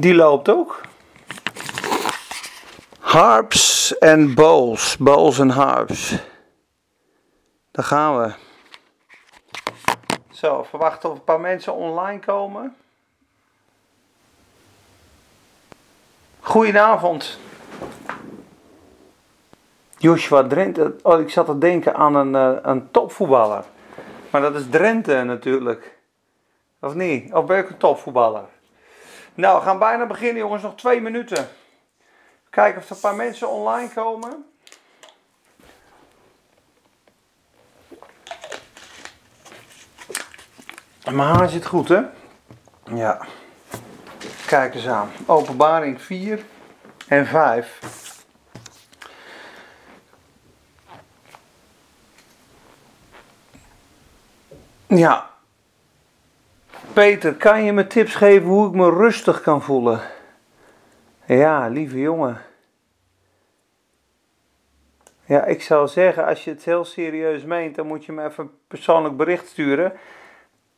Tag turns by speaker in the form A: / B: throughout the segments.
A: Die loopt ook. Harps en bowls. Bowls en harps. Daar gaan we. Zo, verwachten of een paar mensen online komen. Goedenavond. Joshua Drenthe. Oh, ik zat te denken aan een, uh, een topvoetballer. Maar dat is Drenthe natuurlijk. Of niet? Of ben ik een topvoetballer? Nou, we gaan bijna beginnen jongens. Nog twee minuten. Kijken of er een paar mensen online komen. Mijn haar zit goed, hè? Ja. Kijk eens aan. Openbaring 4 en 5. Ja. Peter, kan je me tips geven hoe ik me rustig kan voelen? Ja, lieve jongen. Ja, ik zou zeggen, als je het heel serieus meent, dan moet je me even een persoonlijk bericht sturen.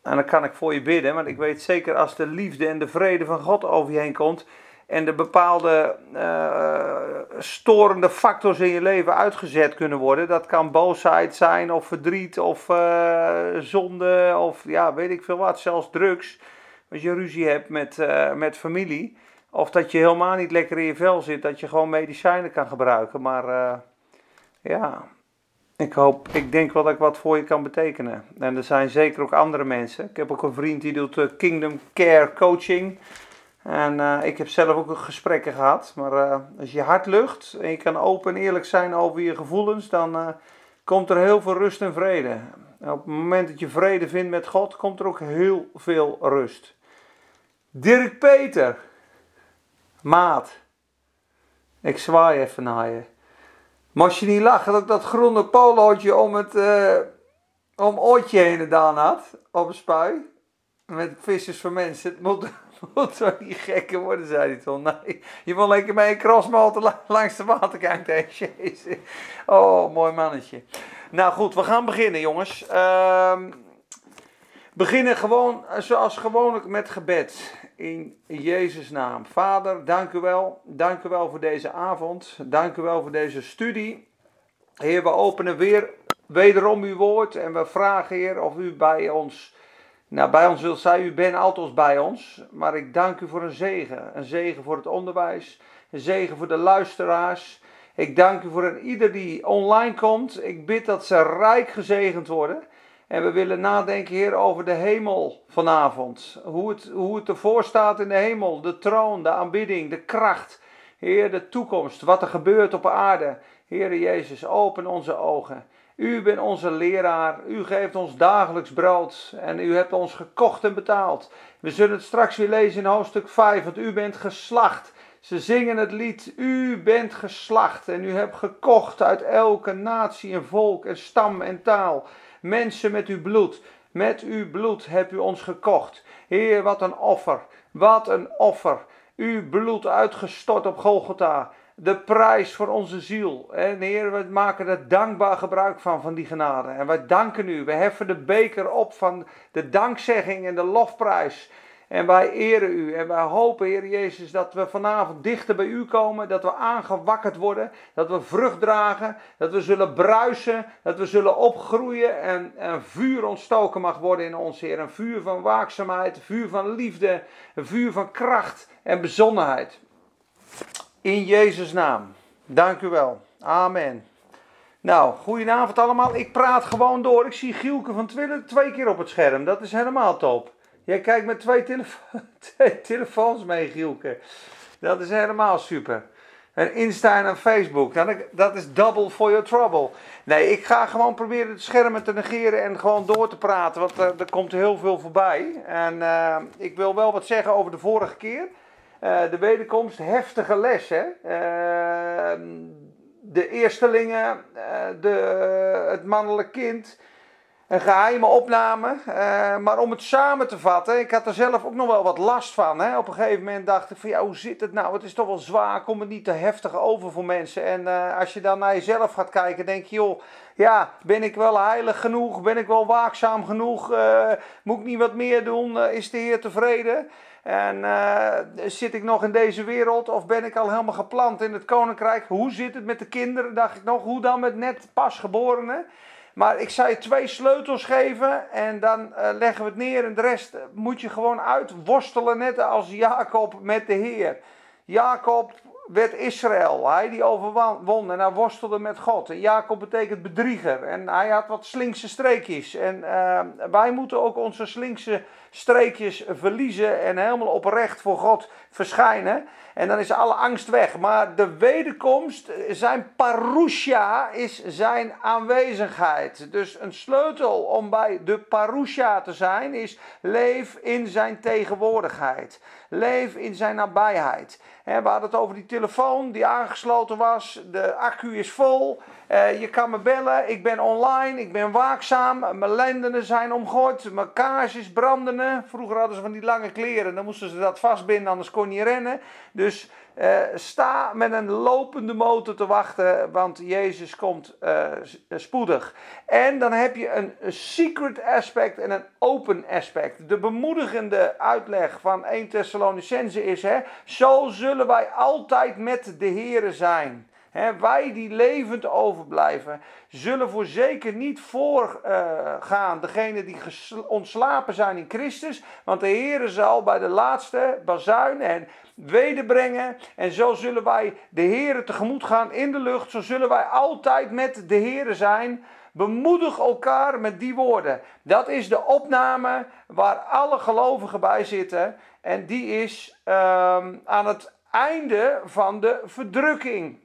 A: En dan kan ik voor je bidden, want ik weet zeker als de liefde en de vrede van God over je heen komt en de bepaalde uh, storende factors in je leven uitgezet kunnen worden. Dat kan boosheid zijn of verdriet of uh, zonde of ja, weet ik veel wat, zelfs drugs. Als je ruzie hebt met, uh, met familie of dat je helemaal niet lekker in je vel zit, dat je gewoon medicijnen kan gebruiken. Maar ja, ik hoop, ik denk wel dat ik wat voor je kan betekenen. En er zijn zeker ook andere mensen. Ik heb ook een vriend die doet Kingdom Care Coaching. En uh, ik heb zelf ook gesprekken gehad. Maar uh, als je hart lucht en je kan open en eerlijk zijn over je gevoelens, dan komt er heel veel rust en vrede. En op het moment dat je vrede vindt met God, komt er ook heel veel rust. Dirk Peter, maat, ik zwaai even naar je. Moest je niet lachen dat ik dat groene polootje om het om oortje heen gedaan had, op een spui, met visjes voor mensen. Moet wel niet gekker worden, zei hij toen. Nee, je wil lekker mee een crossmotor langs de waterkant heen. Oh, mooi mannetje. Nou goed, we gaan beginnen jongens. Uh, beginnen gewoon zoals gewoonlijk met gebed in Jezus' naam. Vader, dank u wel. Dank u wel voor deze avond. Dank u wel voor deze studie. Heer, we openen weer wederom uw woord en we vragen, Heer, of u bij ons, nou bij ons wilt zijn. U bent altijd bij ons, maar ik dank u voor een zegen. Een zegen voor het onderwijs, een zegen voor de luisteraars. Ik dank u voor een ieder die online komt. Ik bid dat ze rijk gezegend worden. En we willen nadenken, Heer, over de hemel vanavond. Hoe het, hoe het ervoor staat in de hemel. De troon, de aanbidding, de kracht. Heer, de toekomst. Wat er gebeurt op aarde. Heer Jezus, open onze ogen. U bent onze leraar. U geeft ons dagelijks brood. En u hebt ons gekocht en betaald. We zullen het straks weer lezen in hoofdstuk 5. Want u bent geslacht. Ze zingen het lied, u bent geslacht en u hebt gekocht uit elke natie en volk en stam en taal. Mensen met uw bloed, met uw bloed hebt u ons gekocht. Heer, wat een offer, wat een offer. Uw bloed uitgestort op Golgotha. De prijs voor onze ziel. En Heer, we maken er dankbaar gebruik van, van die genade. En wij danken u. We heffen de beker op van de dankzegging en de lofprijs. En wij eren u en wij hopen, Heer Jezus, dat we vanavond dichter bij u komen, dat we aangewakkerd worden, dat we vrucht dragen, dat we zullen bruisen, dat we zullen opgroeien en een vuur ontstoken mag worden in ons, Heer. Een vuur van waakzaamheid, een vuur van liefde, een vuur van kracht en bezonnenheid. In Jezus' naam. Dank u wel. Amen. Nou, goedenavond allemaal. Ik praat gewoon door. Ik zie Gielke van Twillen twee keer op het scherm. Dat is helemaal top. Jij kijkt met twee, telefoons mee, Gielke. Dat is helemaal super. En Insta en Facebook, dat is double for your trouble. Nee, ik ga gewoon proberen het schermen te negeren en gewoon door te praten, want er, er komt heel veel voorbij. En uh, ik wil wel wat zeggen over de vorige keer. Uh, de wederkomst, heftige les, hè. Uh, de eerstelingen, de, het mannelijk kind een geheime opname. Uh, maar om het samen te vatten, ik had er zelf ook nog wel wat last van. Hè. Op een gegeven moment dacht ik van ja, hoe zit het nou? Het is toch wel zwaar, komt het niet te heftig over voor mensen. En uh, als je dan naar jezelf gaat kijken, denk je joh, ja, ben ik wel heilig genoeg? Ben ik wel waakzaam genoeg? Uh, moet ik niet wat meer doen? is de Heer tevreden? En eh, zit ik nog in deze wereld of ben ik al helemaal geplant in het koninkrijk? Hoe zit het met de kinderen? Dacht ik nog. Hoe dan met net pasgeborenen? Maar ik zou je twee sleutels geven en dan uh, leggen we het neer en de rest moet je gewoon uitworstelen, net als Jacob met de Heer. Jacob werd Israël, hij die overwon en hij worstelde met God. En Jacob betekent bedrieger en hij had wat slinkse streekjes. En uh, wij moeten ook onze slinkse streekjes verliezen en helemaal oprecht voor God verschijnen. En dan is alle angst weg. Maar de wederkomst, zijn parousia, is zijn aanwezigheid. Dus een sleutel om bij de parousia te zijn, is leef in zijn tegenwoordigheid. Leef in zijn nabijheid. We hadden het over die telefoon die aangesloten was. De accu is vol. Eh, je kan me bellen. Ik ben online. Ik ben waakzaam. Mijn lendenen zijn omgooid. Mijn kaars is brandende. Vroeger hadden ze van die lange kleren. Dan moesten ze dat vastbinden, anders kon je rennen. Dus uh, sta met een lopende motor te wachten, want Jezus komt uh, spoedig. En dan heb je een, een, secret aspect en een open aspect. De bemoedigende uitleg van 1 Thessalonicense is: hè, zo zullen wij altijd met de Here zijn. Wij die levend overblijven, zullen voor zeker niet voorgaan uh, degene die ontslapen zijn in Christus. Want de Heer zal bij de laatste bazuin en wederbrengen. En zo zullen wij de Heeren tegemoet gaan in de lucht. Zo zullen wij altijd met de Heeren zijn. Bemoedig elkaar met die woorden. Dat is de opname waar alle gelovigen bij zitten. En die is um, aan het einde van de verdrukking.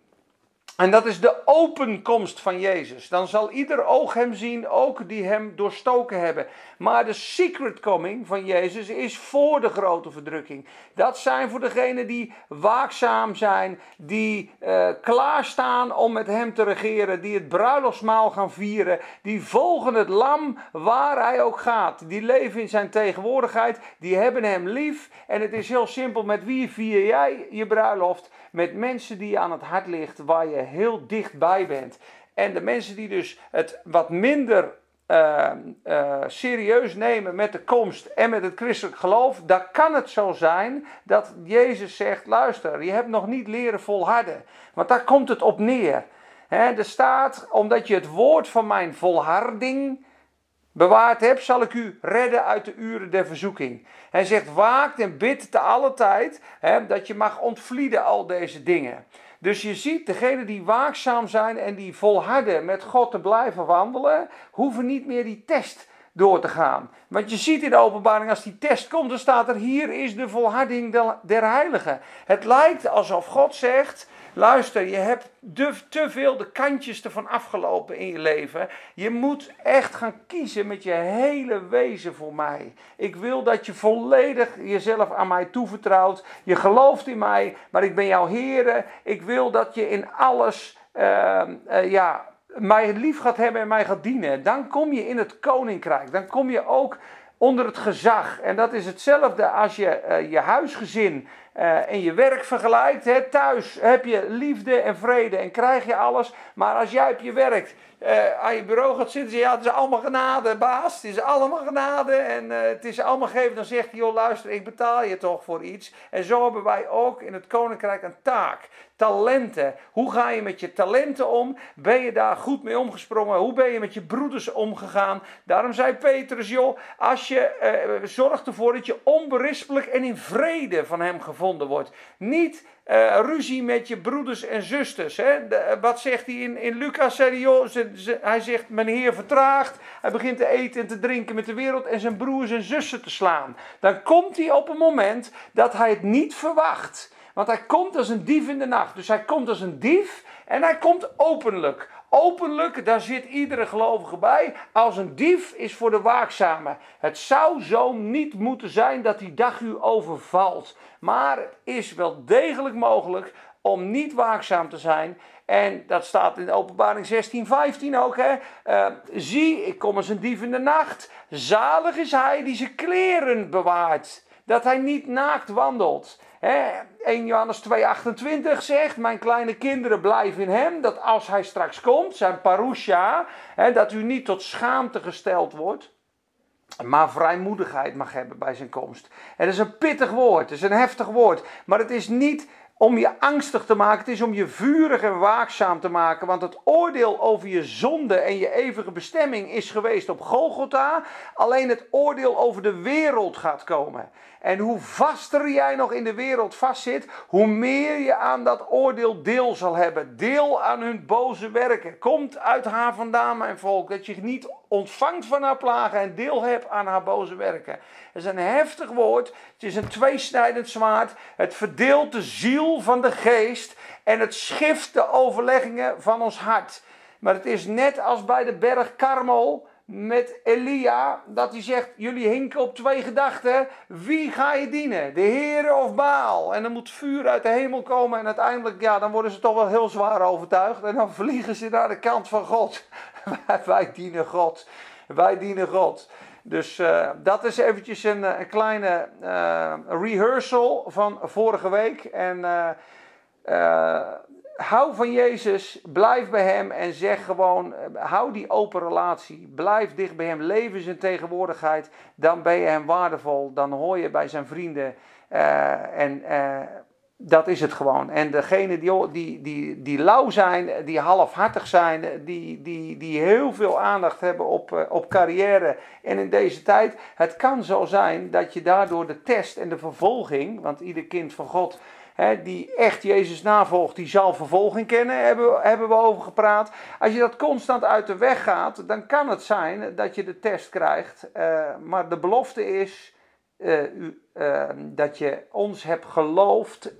A: En dat is de openkomst van Jezus. Dan zal ieder oog hem zien, ook die hem doorstoken hebben. Maar de secret coming van Jezus is voor de grote verdrukking. Dat zijn voor degenen die waakzaam zijn, die uh, klaarstaan om met hem te regeren, die het bruiloftsmaal gaan vieren, die volgen het lam waar hij ook gaat. Die leven in zijn tegenwoordigheid, die hebben hem lief. En het is heel simpel, met wie vier jij je bruiloft? Met mensen die aan het hart ligt, waar je heel dichtbij bent. En de mensen die dus het wat minder uh, uh, serieus nemen met de komst en met het christelijk geloof, dan kan het zo zijn dat Jezus zegt: luister, je hebt nog niet leren volharden. Want daar komt het op neer. He, er staat, omdat je het woord van mijn volharding bewaard hebt, zal ik u redden uit de uren der verzoeking. Hij zegt: waakt en bid te alle tijd, dat je mag ontvlieden al deze dingen. Dus je ziet, degenen die waakzaam zijn en die volharden met God te blijven wandelen, hoeven niet meer die test door te gaan. Want je ziet in de openbaring, als die test komt, dan staat er: hier is de volharding der heiligen. Het lijkt alsof God zegt: Luister, je hebt te veel de kantjes ervan afgelopen in je leven. Je moet echt gaan kiezen met je hele wezen voor mij. Ik wil dat je volledig jezelf aan mij toevertrouwt. Je gelooft in mij, maar ik ben jouw Heer. Ik wil dat je in alles, uh, uh, ja, mij lief gaat hebben en mij gaat dienen. Dan kom je in het koninkrijk. Dan kom je ook onder het gezag. En dat is hetzelfde als je uh, je huisgezin uh, en je werk vergelijkt. Hè. Thuis heb je liefde en vrede en krijg je alles. Maar als jij op je werk uh, aan je bureau gaat zitten, ja, het is allemaal genade, baas. Het is allemaal genade en uh, het is allemaal gegeven. Dan zegt hij, joh, luister, ik betaal je toch voor iets. En zo hebben wij ook in het koninkrijk een taak. Talenten. Hoe ga je met je talenten om? Ben je daar goed mee omgesprongen? Hoe ben je met je broeders omgegaan? Daarom zei Petrus, joh, als je uh, zorgt ervoor dat je onberispelijk en in vrede van hem gevonden wordt. Niet uh, ruzie met je broeders en zusters. Hè? De, wat zegt hij in, in Lucas? Hij zegt, mijn heer vertraagt. Hij begint te eten en te drinken met de wereld en zijn broers en zussen te slaan. Dan komt hij op een moment dat hij het niet verwacht. Want hij komt als een dief in de nacht. Dus hij komt als een dief en hij komt openlijk. Openlijk, daar zit iedere gelovige bij. Als een dief is voor de waakzame. Het zou zo niet moeten zijn dat die dag u overvalt. Maar het is wel degelijk mogelijk om niet waakzaam te zijn. En dat staat in de openbaring 16, 15 ook. Hè? Uh, zie, ik kom als een dief in de nacht. Zalig is hij die zijn kleren bewaart. Dat hij niet naakt wandelt. 1 Johannes 2,28 zegt: Mijn kleine kinderen blijven in hem. Dat als hij straks komt, zijn parousia, dat u niet tot schaamte gesteld wordt. maar vrijmoedigheid mag hebben bij zijn komst. Het is een pittig woord, het is een heftig woord, maar het is niet om je angstig te maken, het is om je vurig en waakzaam te maken. Want het oordeel over je zonde en je eeuwige bestemming is geweest op Golgotha. Alleen het oordeel over de wereld gaat komen. En hoe vaster jij nog in de wereld vastzit, hoe meer je aan dat oordeel deel zal hebben. Deel aan hun boze werken. Komt uit haar vandaan, mijn volk, dat je niet ontvangt van haar plagen en deel hebt aan haar boze werken. Het is een heftig woord. Het is een tweesnijdend zwaard. Het verdeelt de ziel van de geest en het schift de overleggingen van ons hart. Maar het is net als bij de berg Karmel met Elia, dat hij zegt: Jullie hinken op twee gedachten. Wie ga je dienen? De Heer of Baal? En dan moet vuur uit de hemel komen. En uiteindelijk, ja, dan worden ze toch wel heel zwaar overtuigd. En dan vliegen ze naar de kant van God. Wij dienen God. Wij dienen God. Dus uh, dat is eventjes een, eh, een kleine uh, rehearsal van vorige week. En hou van Jezus, blijf bij Hem en zeg gewoon, hou die open relatie. Blijf dicht bij Hem, leef in zijn tegenwoordigheid. Dan ben je Hem waardevol, dan hoor je bij zijn vrienden. en dat is het gewoon. En degenen die, die, die, die lauw zijn, die halfhartig zijn, die, die, die heel veel aandacht hebben op, eh, op carrière en in deze tijd. Het kan zo zijn dat je daardoor de test en de vervolging, want ieder kind van God die echt Jezus navolgt, die zal vervolging kennen, hebben, hebben we over gepraat. Als je dat constant uit de weg gaat, dan kan het zijn dat je de test krijgt. Uh, maar de belofte is uh, u, dat je ons hebt geloofd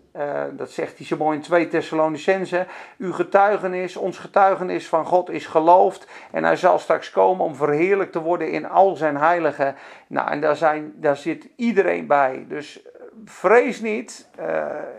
A: dat zegt hij zo mooi in 2 Thessalonicense. Uw getuigenis, ons getuigenis van God is geloofd. En hij zal straks komen om verheerlijk te worden in al zijn heiligen. Nou, en daar, zijn, daar zit iedereen bij. Dus eh, vrees niet. Uh,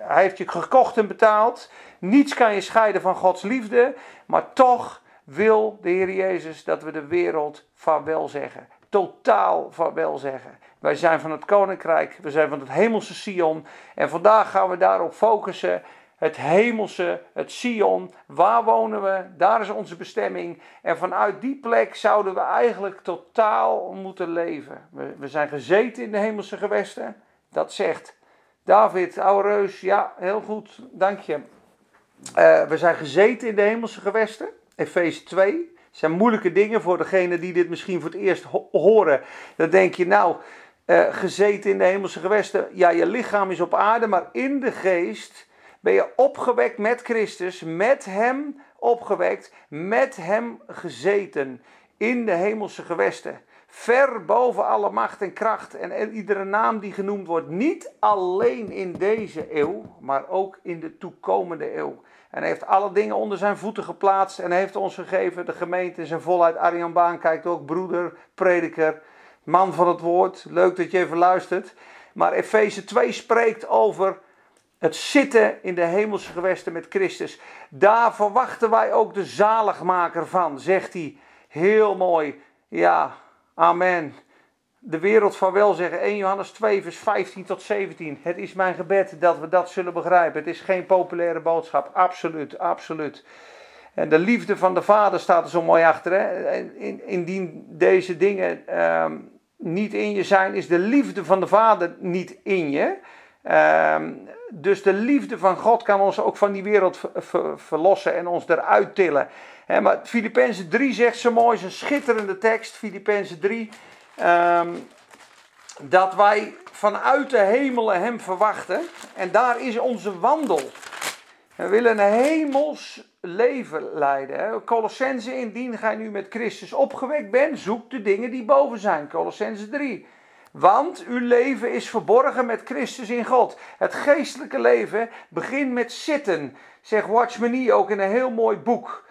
A: hij heeft je gekocht en betaald. Niets kan je scheiden van Gods liefde. Maar toch wil de Heer Jezus dat we de wereld vaarwel zeggen. Totaal vaarwel zeggen. Wij zijn van het koninkrijk, we zijn van het hemelse Sion. En vandaag gaan we daarop focussen. Het hemelse, het Sion, waar wonen we? Daar is onze bestemming. En vanuit die plek zouden we eigenlijk totaal moeten leven. We zijn gezeten in de hemelse gewesten. Dat zegt David, oude reus. Ja, heel goed, dank je. Uh, we zijn gezeten in de hemelse gewesten. Efeze 2. Dat zijn moeilijke dingen voor degenen die dit misschien voor het eerst ho horen. Dan denk je, nou, uh, gezeten in de hemelse gewesten. Ja, je lichaam is op aarde, maar in de geest ben je opgewekt met Christus, met Hem opgewekt, met Hem gezeten in de hemelse gewesten. Ver boven alle macht en kracht en iedere naam die genoemd wordt. Niet alleen in deze eeuw, maar ook in de toekomende eeuw. En hij heeft alle dingen onder zijn voeten geplaatst en heeft ons gegeven. De gemeente in voluit. Arjan Baan kijkt ook, broeder, prediker man van het woord. Leuk dat je even luistert. Maar Efeze 2 spreekt over het zitten in de hemelse gewesten met Christus. Daar verwachten wij ook de zaligmaker van, zegt hij. Heel mooi. Ja, amen. De wereld van wel zeggen. 1 Johannes 2, vers 15 tot 17. Het is mijn gebed dat we dat zullen begrijpen. Het is geen populaire boodschap. Absoluut, absoluut. En de liefde van de Vader staat er zo mooi achter. Hè? Indien deze dingen um, niet in je zijn, is de liefde van de Vader niet in je. Ehm, dus de liefde van God kan ons ook van die wereld verlossen en ons eruit tillen. Maar Filippenzen 3 zegt zo mooi, is een schitterende tekst, Filippenzen 3. Ehm, dat wij vanuit de hemelen hem verwachten. En daar is onze wandel. We willen een hemels leven leiden. Colossense, indien gij nu met Christus opgewekt bent, zoek de dingen die boven zijn. Colossense 3. Want uw leven is verborgen met Christus in God. Het geestelijke leven begint met zitten, zegt Watchman Nee ook in een heel mooi boek.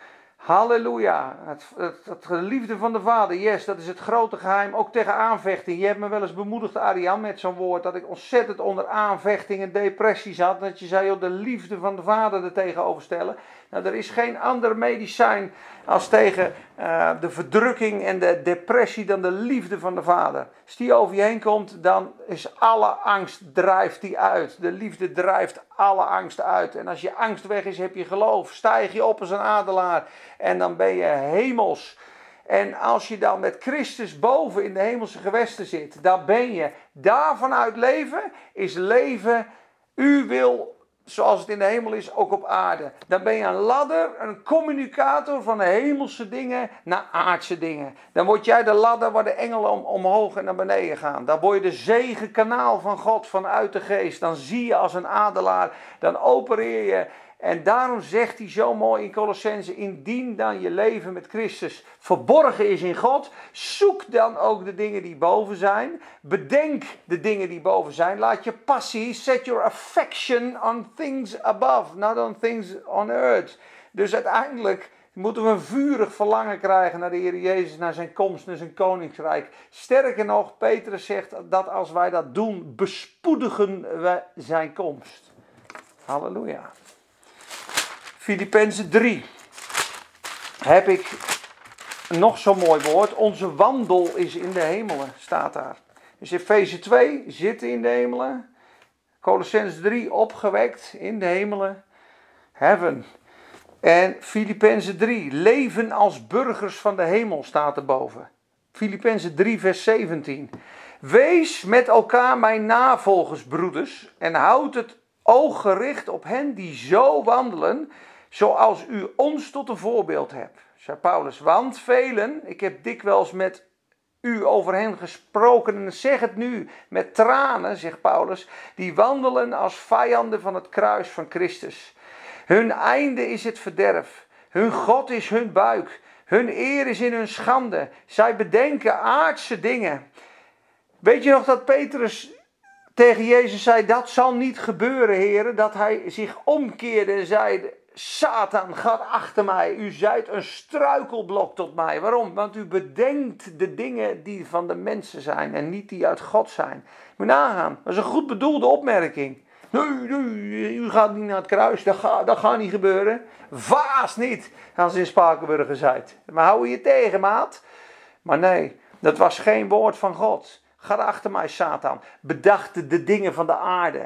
A: Halleluja. Het, het, het, liefde van de Vader, yes, dat is het grote geheim. Ook tegen aanvechting. Je hebt me wel eens bemoedigd, Ariane, met zo'n woord. Dat ik ontzettend onder aanvechting en depressie zat. Dat je zei, joh, de liefde van de Vader er tegenover stellen. Nou, er is geen ander medicijn als tegen uh, de verdrukking en de depressie dan de liefde van de Vader. Als die over je heen komt, dan is alle angst, drijft die uit. De liefde drijft alle angst uit. En als je angst weg is, heb je geloof. Stijg je op als een adelaar en dan ben je hemels. En als je dan met Christus boven in de hemelse gewesten zit, dan ben je daarvanuit leven, is leven, u wil zoals het in de hemel is, ook op aarde. Dan ben je een ladder, een communicator van de hemelse dingen naar aardse dingen. Dan word jij de ladder waar de engelen om, omhoog en naar beneden gaan. Dan word je de zegenkanaal van God vanuit de geest. Dan zie je als een adelaar, dan opereer je en daarom zegt hij zo mooi in Colossense: indien dan je leven met Christus verborgen is in God, zoek dan ook de dingen die boven zijn. Bedenk de dingen die boven zijn. Laat je passie, set your affection on things above, not on things on earth. Dus uiteindelijk moeten we een vurig verlangen krijgen naar de Heer Jezus, naar zijn komst, naar zijn koninkrijk. Sterker nog, Petrus zegt dat als wij dat doen, bespoedigen we zijn komst. Halleluja. Filippenzen 3 heb ik nog zo'n mooi woord. Onze wandel is in de hemelen, staat daar. Dus Efeze 2 zitten in de hemelen. Colossens 3 opgewekt in de hemelen. Heaven. En Filippenzen 3 leven als burgers van de hemel staat erboven. Filippenzen 3 vers 17. Wees met elkaar mijn navolgers, broeders, en houd het oog gericht op hen die zo wandelen zoals u ons tot een voorbeeld hebt, zei Paulus. Want velen, ik heb dikwijls met u over hen gesproken en zeg het nu met tranen, zegt Paulus, die wandelen als vijanden van het kruis van Christus. Hun einde is het verderf, hun God is hun buik, hun eer is in hun schande. Zij bedenken aardse dingen. Weet je nog dat Petrus tegen Jezus zei: Dat zal niet gebeuren, heren. Dat hij zich omkeerde en zei: Satan, gaat achter mij. U zijt een struikelblok tot mij. Waarom? Want u bedenkt de dingen die van de mensen zijn en niet die uit God zijn. Moet nagaan. Dat is een goed bedoelde opmerking. Nee, nee, u gaat niet naar het kruis. Dat, gaat, dat gaat niet gebeuren. Vaas niet, als in Spakenburger zijt. Maar hou je tegen, maat. Maar nee, dat was geen woord van God. Ga achter mij, Satan. Bedacht de dingen van de aarde.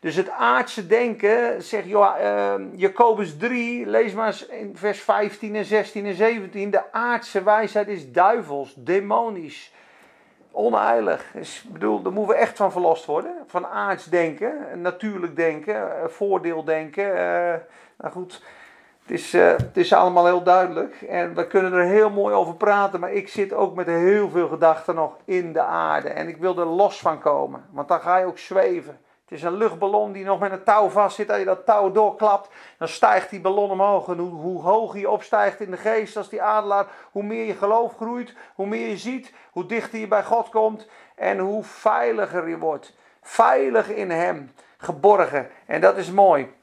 A: Dus het aardse denken, zegt uh, Jacobus 3, lees maar eens in vers 15 en 16 en 17. De aardse wijsheid is duivels, demonisch, onheilig. Dus, bedoel, daar moeten we echt van verlost worden. Van aards denken, natuurlijk denken, eh, voordeeldenken. Uh, nou goed, het is, uh, het is allemaal heel duidelijk en we kunnen er heel mooi over praten, maar ik zit ook met heel veel gedachten nog in de aarde en ik wil er los van komen, want dan ga je ook zweven. Het is een luchtballon die nog met een touw vast zit. Als je dat touw doorklapt, dan stijgt die ballon omhoog. En hoe, hoe hoger je opstijgt in de geest als die adelaar, hoe meer je geloof groeit, hoe meer je ziet, hoe dichter je bij God komt en hoe veiliger je wordt. Veilig in Hem, geborgen. En dat is mooi.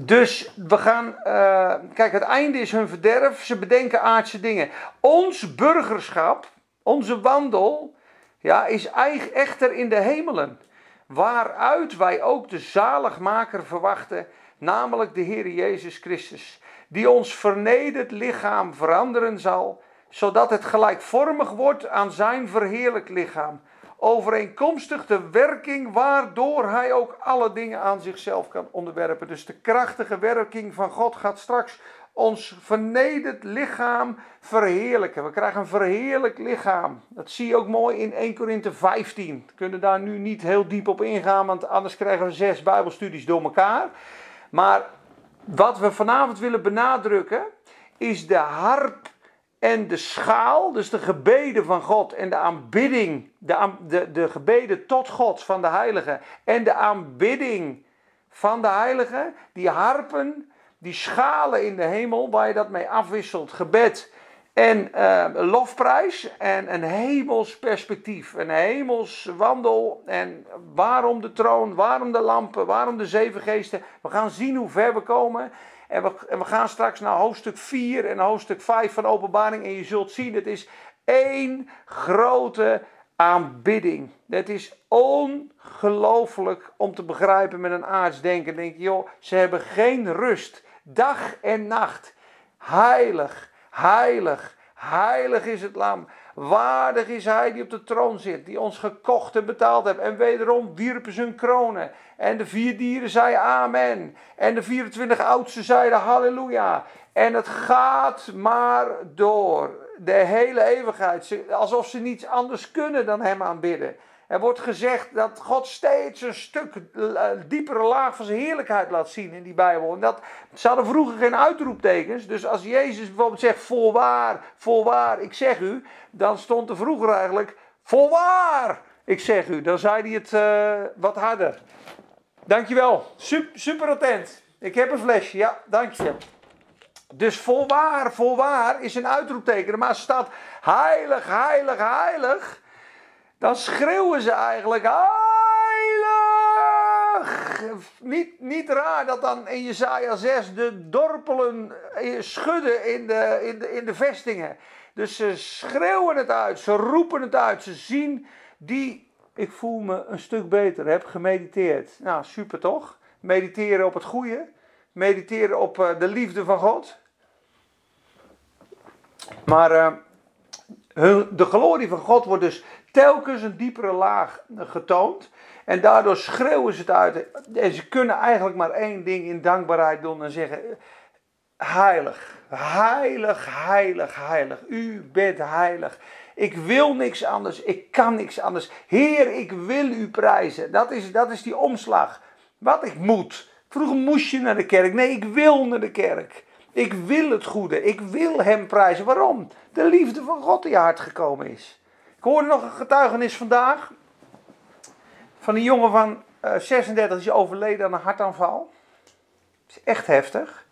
A: Dus we gaan, uh, kijk, het einde is hun verderf. Ze bedenken aardse dingen. Ons burgerschap, onze wandel, ja, is echter in de hemelen. Waaruit wij ook de zaligmaker verwachten, namelijk de Heer Jezus Christus. Die ons vernederd lichaam veranderen zal, zodat het gelijkvormig wordt aan zijn verheerlijk lichaam overeenkomstig de werking waardoor hij ook alle dingen aan zichzelf kan onderwerpen. Dus de krachtige werking van God gaat straks ons vernederd lichaam verheerlijken. We krijgen een verheerlijk lichaam. Dat zie je ook mooi in 1 Korinthe 15. We kunnen daar nu niet heel diep op ingaan, want anders krijgen we zes Bijbelstudies door elkaar. Maar wat we vanavond willen benadrukken is de harp en de schaal, dus de gebeden van God en de aanbidding, de, de, de gebeden tot God van de heiligen en de aanbidding van de heiligen, die harpen, die schalen in de hemel waar je dat mee afwisselt, gebed en uh, lofprijs en een hemels perspectief, een hemels wandel en waarom de troon, waarom de lampen, waarom de zeven geesten. We gaan zien hoe ver we komen en we, gaan straks naar hoofdstuk 4 en hoofdstuk 5 van openbaring. En je zult zien, het is één grote aanbidding. Het is ongelooflijk om te begrijpen met een aards denken. denk je, joh, ze hebben geen rust. Dag en nacht. Heilig, heilig, heilig is het lam. Waardig is hij die op de troon zit, die ons gekocht en betaald heeft. En wederom wierpen ze hun kronen. En de vier dieren zeiden amen. En de 24 oudsten zeiden halleluja. En het gaat maar door. de hele eeuwigheid. Alsof ze niets anders kunnen dan hem aanbidden. Er wordt gezegd dat God steeds een stuk eh, diepere laag van zijn heerlijkheid laat zien in die Bijbel. En dat, ze hadden vroeger geen uitroeptekens. Dus als Jezus bijvoorbeeld zegt voorwaar, voorwaar, ik zeg u. Dan stond er vroeger eigenlijk voorwaar, ik zeg u. Dan zei hij het uh, wat harder. Dankjewel, super, super attent. Ik heb een flesje, ja, dankje. Dus voorwaar, voorwaar is een uitroepteken. Maar staat heilig, heilig, heilig dan schreeuwen ze eigenlijk heilig. Niet, niet raar dat dan in Jezaja 6 de dorpelen eh, schudden in de, in, de, in de vestingen. Dus ze schreeuwen het uit, ze roepen het uit, ze zien die, ik voel me een stuk beter, heb gemediteerd. Nou, super toch? Mediteren op het goede, mediteren op eh, de liefde van God. Maar uh, de glorie van God wordt dus telkens een diepere laag getoond. En daardoor schreeuwen ze het uit. En ze kunnen eigenlijk maar één ding in dankbaarheid doen en zeggen: Heilig, heilig, heilig, heilig. U bent heilig. Ik wil niks anders. Ik kan niks anders. Heer, ik wil u prijzen. Dat is, dat is die omslag. Wat ik moet. Vroeger moest je naar de kerk. Nee, ik wil naar de kerk. Ik wil het goede. Ik wil hem prijzen. Waarom? De liefde van God je hart gekomen is. Ik hoorde nog een getuigenis vandaag. Van een jongen van uh, eh, 36 die is overleden aan een hartaanval. Dat is echt heftig.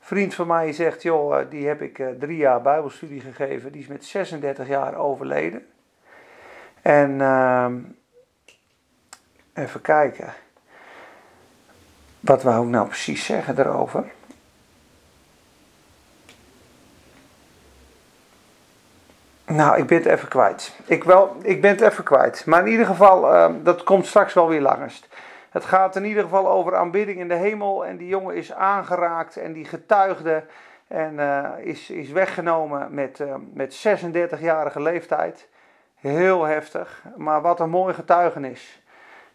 A: Een vriend van mij zegt, joh, eh, die heb ik uh, drie jaar bijbelstudie gegeven. Die is met 36 jaar overleden. En uh, even kijken. Wat wou ik nou precies zeggen daarover? Nou, ik ben het even kwijt. Ik, wel, ik ben het even kwijt. Maar in ieder geval, uh, dat komt straks wel weer langst. Het gaat in ieder geval over aanbidding in de hemel. En die jongen is aangeraakt en die getuigde. En uh, is, is weggenomen met, uh, met 36-jarige leeftijd. Heel heftig. Maar wat een mooi getuigenis.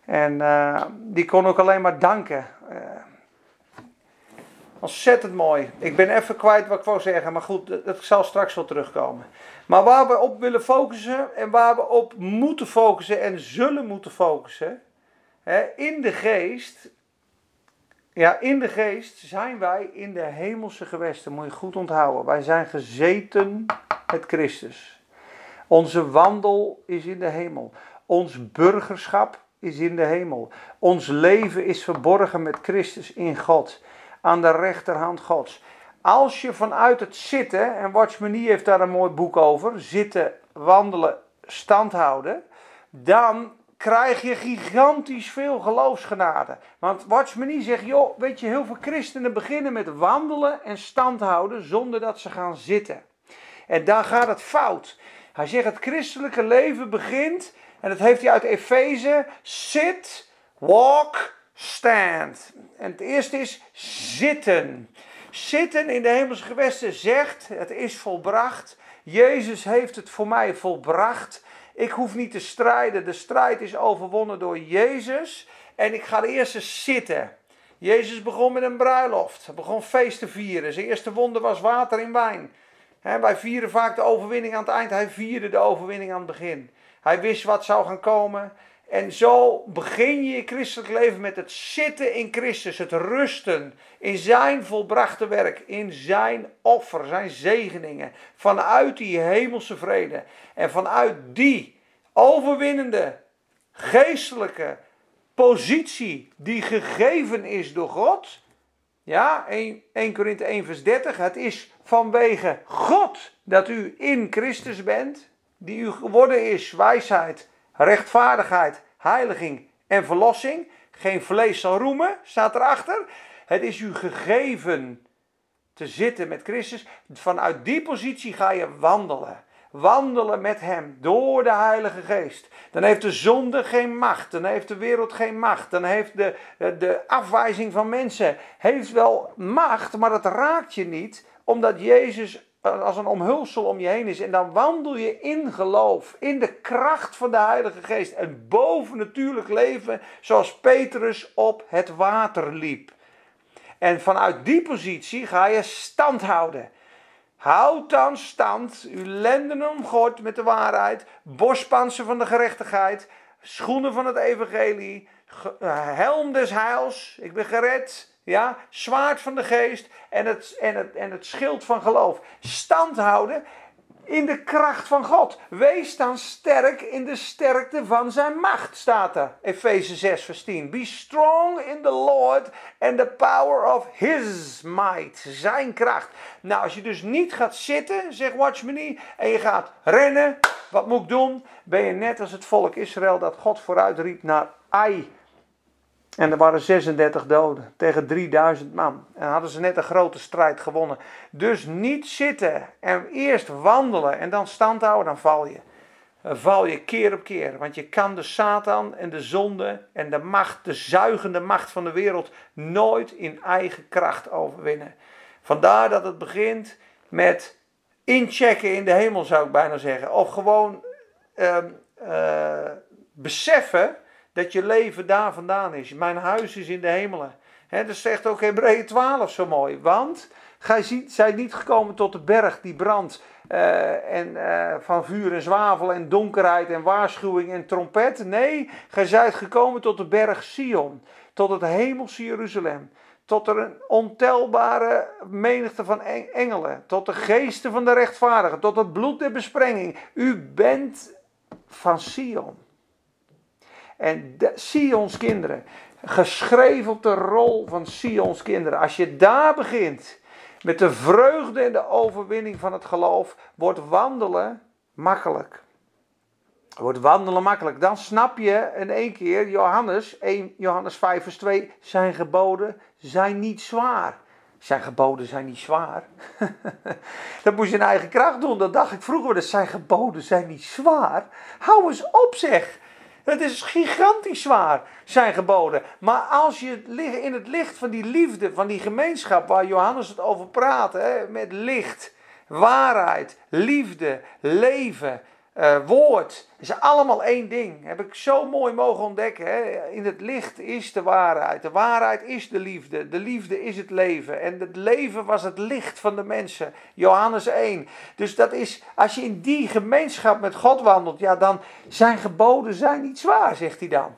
A: En eh, die kon ook alleen maar danken. Ontzettend mooi. Ik ben even kwijt wat ik wou zeggen, maar goed, dat zal straks wel terugkomen. Maar waar we op willen focussen en waar we op moeten focussen en zullen moeten focussen, hè, in de geest, ja, in de geest zijn wij in de hemelse gewesten, moet je goed onthouden. Wij zijn gezeten met Christus. Onze wandel is in de hemel. Ons burgerschap is in de hemel. Ons leven is verborgen met Christus in God aan de rechterhand Gods. Als je vanuit het zitten, en Watchmenie heeft daar een mooi boek over, zitten, wandelen, stand houden, dan krijg je gigantisch veel geloofsgenade. Want Watchmenie zegt, joh, weet je, heel veel christenen beginnen met wandelen en stand houden zonder dat ze gaan zitten. En daar gaat het fout. Hij zegt, het christelijke leven begint, en dat heeft hij uit Efeze, sit, walk, stand. En het eerste is zitten. Zitten in de hemelse gewesten zegt: Het is volbracht. Jezus heeft het voor mij volbracht. Ik hoef niet te strijden. De strijd is overwonnen door Jezus. En ik ga eerst eens zitten. Jezus begon met een bruiloft. Hij begon feest te vieren. Zijn eerste wonder was water in wijn. wij vieren vaak de overwinning aan het eind. Hij vierde de overwinning aan het begin. Hij wist wat zou gaan komen. En zo begin je je christelijk leven met het zitten in Christus, het rusten in zijn volbrachte werk, in zijn offer, zijn zegeningen, vanuit die hemelse vrede en vanuit die overwinnende geestelijke positie die gegeven is door God. Ja, 1, 1 Korinthe 1 vers 30, het is vanwege God dat u in Christus bent, die u geworden is wijsheid, rechtvaardigheid, heiliging en verlossing. Geen vlees zal roemen, staat erachter. Het is u gegeven te zitten met Christus. Vanuit die positie ga je wandelen. Wandelen met Hem door de Heilige Geest. Dan heeft de zonde geen macht. Dan heeft de wereld geen macht. Dan heeft de, de afwijzing van mensen heeft wel macht, maar dat raakt je niet, omdat Jezus als een omhulsel om je heen is. En dan wandel je in geloof, in de kracht van de Heilige Geest. Een bovennatuurlijk leven zoals Petrus op het water liep. En vanuit die positie ga je stand houden. Houd dan stand, uw lenden omgord met de waarheid, bospansen van de gerechtigheid, schoenen van het evangelie, eh, helm des heils, ik ben gered, ja, zwaard van de geest en het, en, het, en het schild van geloof. Stand houden in de kracht van God. Wees dan sterk in de sterkte van zijn macht, staat er. Efeze 6, vers 10. Be strong in the Lord and the power of his might. Zijn kracht. Nou, als je dus niet gaat zitten, zegt Watchman en je gaat rennen, wat moet ik doen? Ben je net als het volk Israël dat God vooruit riep naar Ai. En er waren 36 doden tegen 3000 man. En hadden ze net een grote strijd gewonnen. Dus niet zitten en eerst wandelen en dan stand houden, dan val je. Dan val je keer op keer. Want je kan de Satan en de zonde en de macht, de zuigende macht van de wereld, nooit in eigen kracht overwinnen. Vandaar dat het begint met inchecken in de hemel, zou ik bijna zeggen. Of gewoon uh, uh, beseffen dat je leven daar vandaan is. Mijn huis is in de hemelen. He, dat zegt ook Hebreeën 12 zo mooi. Want gij zijt niet gekomen tot de berg die brandt. Uh, en uh, van vuur en zwavel en donkerheid en waarschuwing en trompet. Nee, gij zijt gekomen tot de berg Sion. Tot het hemelse Jeruzalem. Tot er een ontelbare menigte van engelen. Tot de geesten van de rechtvaardigen. Tot het bloed der besprenging. U bent van Sion. En de, Sions kinderen, geschreven op de rol van Sions kinderen. Als je daar begint met de vreugde en de overwinning van het geloof, wordt wandelen makkelijk. Wordt wandelen makkelijk. Dan snap je in één keer Johannes, 1 Johannes 5 vers 2, zijn geboden zijn niet zwaar. Zijn geboden zijn niet zwaar. dat moest je in eigen kracht doen. Dat dacht ik vroeger, dat zijn geboden zijn niet zwaar. Hou eens op zeg. Het is gigantisch zwaar, zijn geboden. Maar als je in het licht van die liefde, van die gemeenschap waar Johannes het over praat, hè, met licht, waarheid, liefde, leven, uh, woord. is allemaal één ding. Heb ik zo mooi mogen ontdekken. Hè? In het licht is de waarheid. De waarheid is de liefde. De liefde is het leven. En het leven was het licht van de mensen. Johannes 1. Dus dat is, als je in die gemeenschap met God wandelt, ja, dan zijn geboden zijn niet zwaar, zegt hij dan.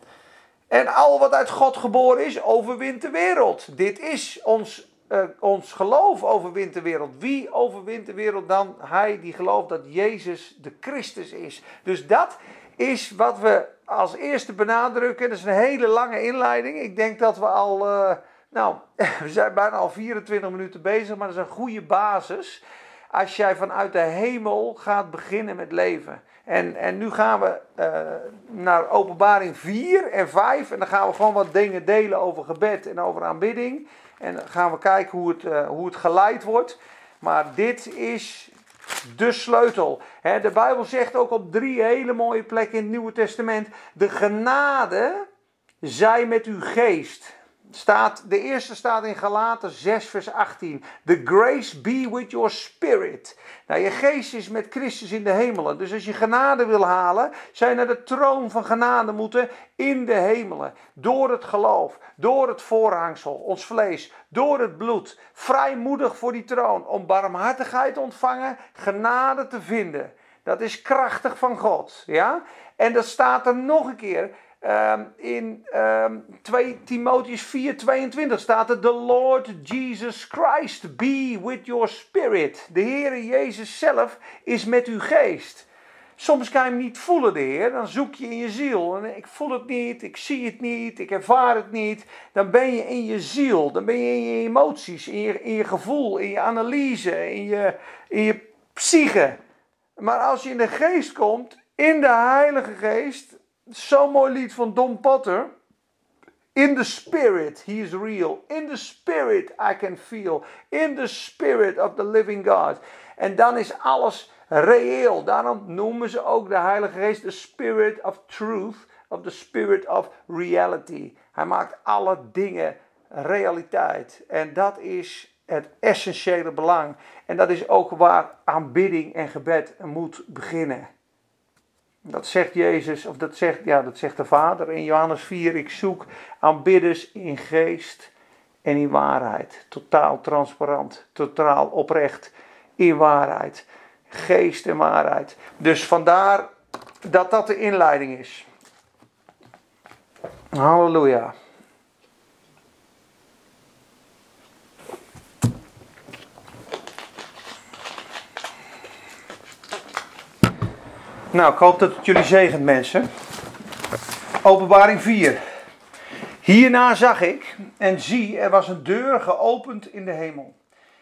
A: En al wat uit God geboren is, overwint de wereld. Dit is ons uh, ons geloof overwint de wereld. Wie overwint de wereld dan? Hij die gelooft dat Jezus de Christus is. Dus dat is wat we als eerste benadrukken. Dat is een hele lange inleiding. Ik denk dat we al, uh, nou, we zijn bijna al 24 minuten bezig, maar dat is een goede basis. Als jij vanuit de hemel gaat beginnen met leven. En, en nu gaan we uh, naar openbaring 4 en 5. En dan gaan we gewoon wat dingen delen over gebed en over aanbidding. En dan gaan we kijken hoe het, uh, hoe het geleid wordt. Maar dit is de sleutel. de Bijbel zegt ook op drie hele mooie plekken in het Nieuwe Testament: De genade zij met uw geest staat, de eerste staat in Galaten 6, vers 18. The grace be with your spirit. Nou, je geest is met Christus in de hemelen. Dus als je genade wil halen, je naar de troon van genade moeten in de hemelen. Door het geloof, door het voorhangsel, ons vlees, door het bloed. Vrijmoedig voor die troon, om barmhartigheid te ontvangen, genade te vinden. Dat is krachtig van God. Ja? En dat staat er nog een keer. Um, in um, 2 Timotheus 4, 22 staat er: The Lord Jesus Christ be with your spirit. De Heere Jezus zelf is met uw geest. Soms kan je hem niet voelen, de Heer. Dan zoek je in je ziel. En ik voel het niet, ik zie het niet, ik ervaar het niet. Dan ben je in je ziel, dan ben je in je emoties, in je, in je gevoel, in je analyse, in je, in je psyche. Maar als je in de geest komt, in de Heilige Geest, Zo'n mooi lied van Don Potter. In the spirit, he is real. In the spirit, I can feel. In the spirit of the living God. En dan is alles reëel. Daarom noemen ze ook de Heilige Geest de spirit of truth. Of the spirit of reality. Hij maakt alle dingen realiteit. En dat is het essentiële belang. En dat is ook waar aanbidding en gebed moet beginnen. Dat zegt Jezus, of dat zegt, ja, dat zegt de Vader in Johannes 4. Ik zoek aanbidders in geest en in waarheid. Totaal transparant, totaal oprecht. in waarheid. Geest en waarheid. Dus vandaar dat dat de inleiding is. Halleluja. Nou, ik hoop dat het jullie zegent, mensen. Openbaring 4. Hierna zag ik, en zie, er was een deur geopend in de hemel.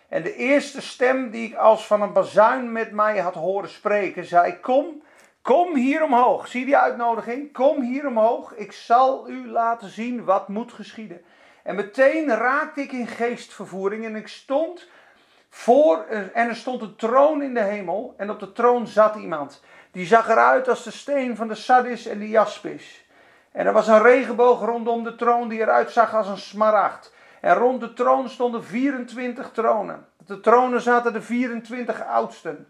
A: En de eerste stem die ik als van een bazuin met mij had horen spreken, zei: Kom, kom hier omhoog. Zie die uitnodiging? Kom hier omhoog. Ik zal u laten zien wat moet geschieden. En meteen raakte ik in geestvervoering en ik stond voor, en er stond een troon in de hemel en op de troon zat iemand. Die zag eruit als de steen van de sardis en de jaspis. En er was een regenboog rondom de troon die eruit zag als een smaragd. En rond de troon stonden 24 tronen. Op de tronen zaten de 24 oudsten.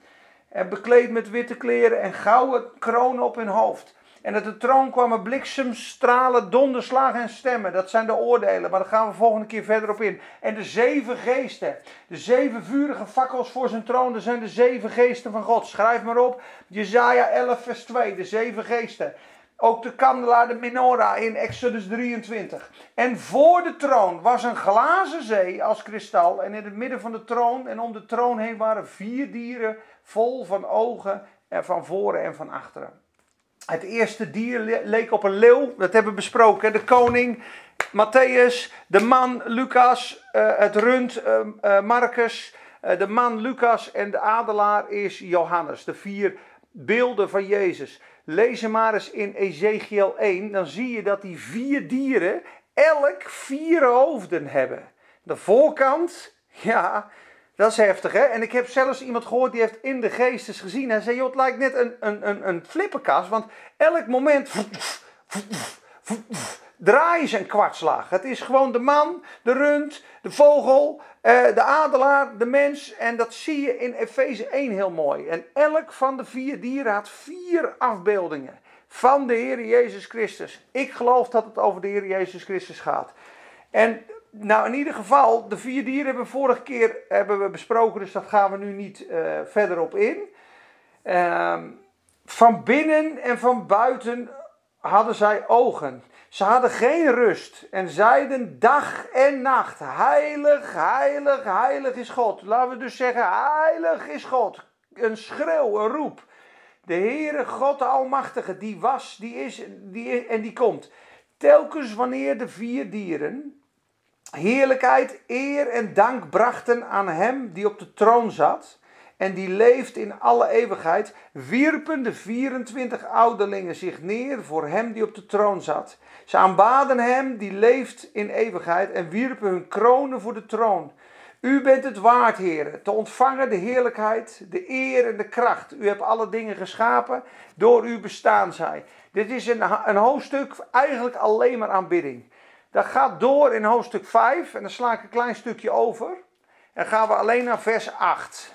A: En bekleed met witte kleren en gouden kronen op hun hoofd. En uit de troon kwamen bliksemstralen, donderslagen en stemmen. Dat zijn de oordelen, maar daar gaan we volgende keer verder op in. En de zeven geesten, de zeven vurige fakkels voor zijn troon, dat zijn de zeven geesten van God. Schrijf maar op, Jezaja 11 vers 2, de zeven geesten. Ook de kandelaar, de menorah in Exodus 23. En voor de troon was een glazen zee als kristal. En in het midden van de troon en om de troon heen waren vier dieren vol van ogen en van voren en van achteren. Het eerste dier leek op een leeuw, dat hebben we besproken. De koning, Matthäus, de man, Lucas, uh, het rund, uh, uh, Marcus, de man, Lucas en de adelaar is Johannes. De vier beelden van Jezus. Lees hem maar eens in Ezekiel 1, dan zie je dat die vier dieren elk vier hoofden hebben. De voorkant, ja, dat is heftig, hè? En ik heb zelfs iemand gehoord die heeft in de geestes gezien. Hij zei, joh, het lijkt net een, een, een, een want elk moment draaien ze een kwartslag. Het is gewoon de man, de rund, de vogel, eh, de adelaar, de mens. En dat zie je in Efeze 1 heel mooi. En elk van de vier dieren had vier afbeeldingen van de Heer Jezus Christus. Ik geloof dat het over de Heer Jezus Christus gaat. En nou, in ieder geval, de vier dieren hebben we vorige keer hebben we besproken, dus dat gaan we nu niet uh, verder op in. Uh, van binnen en van buiten hadden zij ogen. Ze hadden geen rust en zeiden dag en nacht: Heilig, heilig, heilig is God. Laten we dus zeggen: Heilig is God. Een schreeuw, een roep. De Heere God de Almachtige, die was, die is, die is en die komt. Telkens wanneer de vier dieren heerlijkheid, eer en dank brachten aan hem die op de troon zat en die leeft in alle eeuwigheid, wierpen de 24 ouderlingen zich neer voor hem die op de troon zat. Ze aanbaden hem die leeft in eeuwigheid en wierpen hun kronen voor de troon. U bent het waard, heren, te ontvangen de heerlijkheid, de eer en de kracht. U hebt alle dingen geschapen, door u bestaan zij. Dit is een, een hoofdstuk eigenlijk alleen maar aanbidding. Dat gaat door in hoofdstuk 5 en dan sla ik een klein stukje over. En gaan we alleen naar vers 8.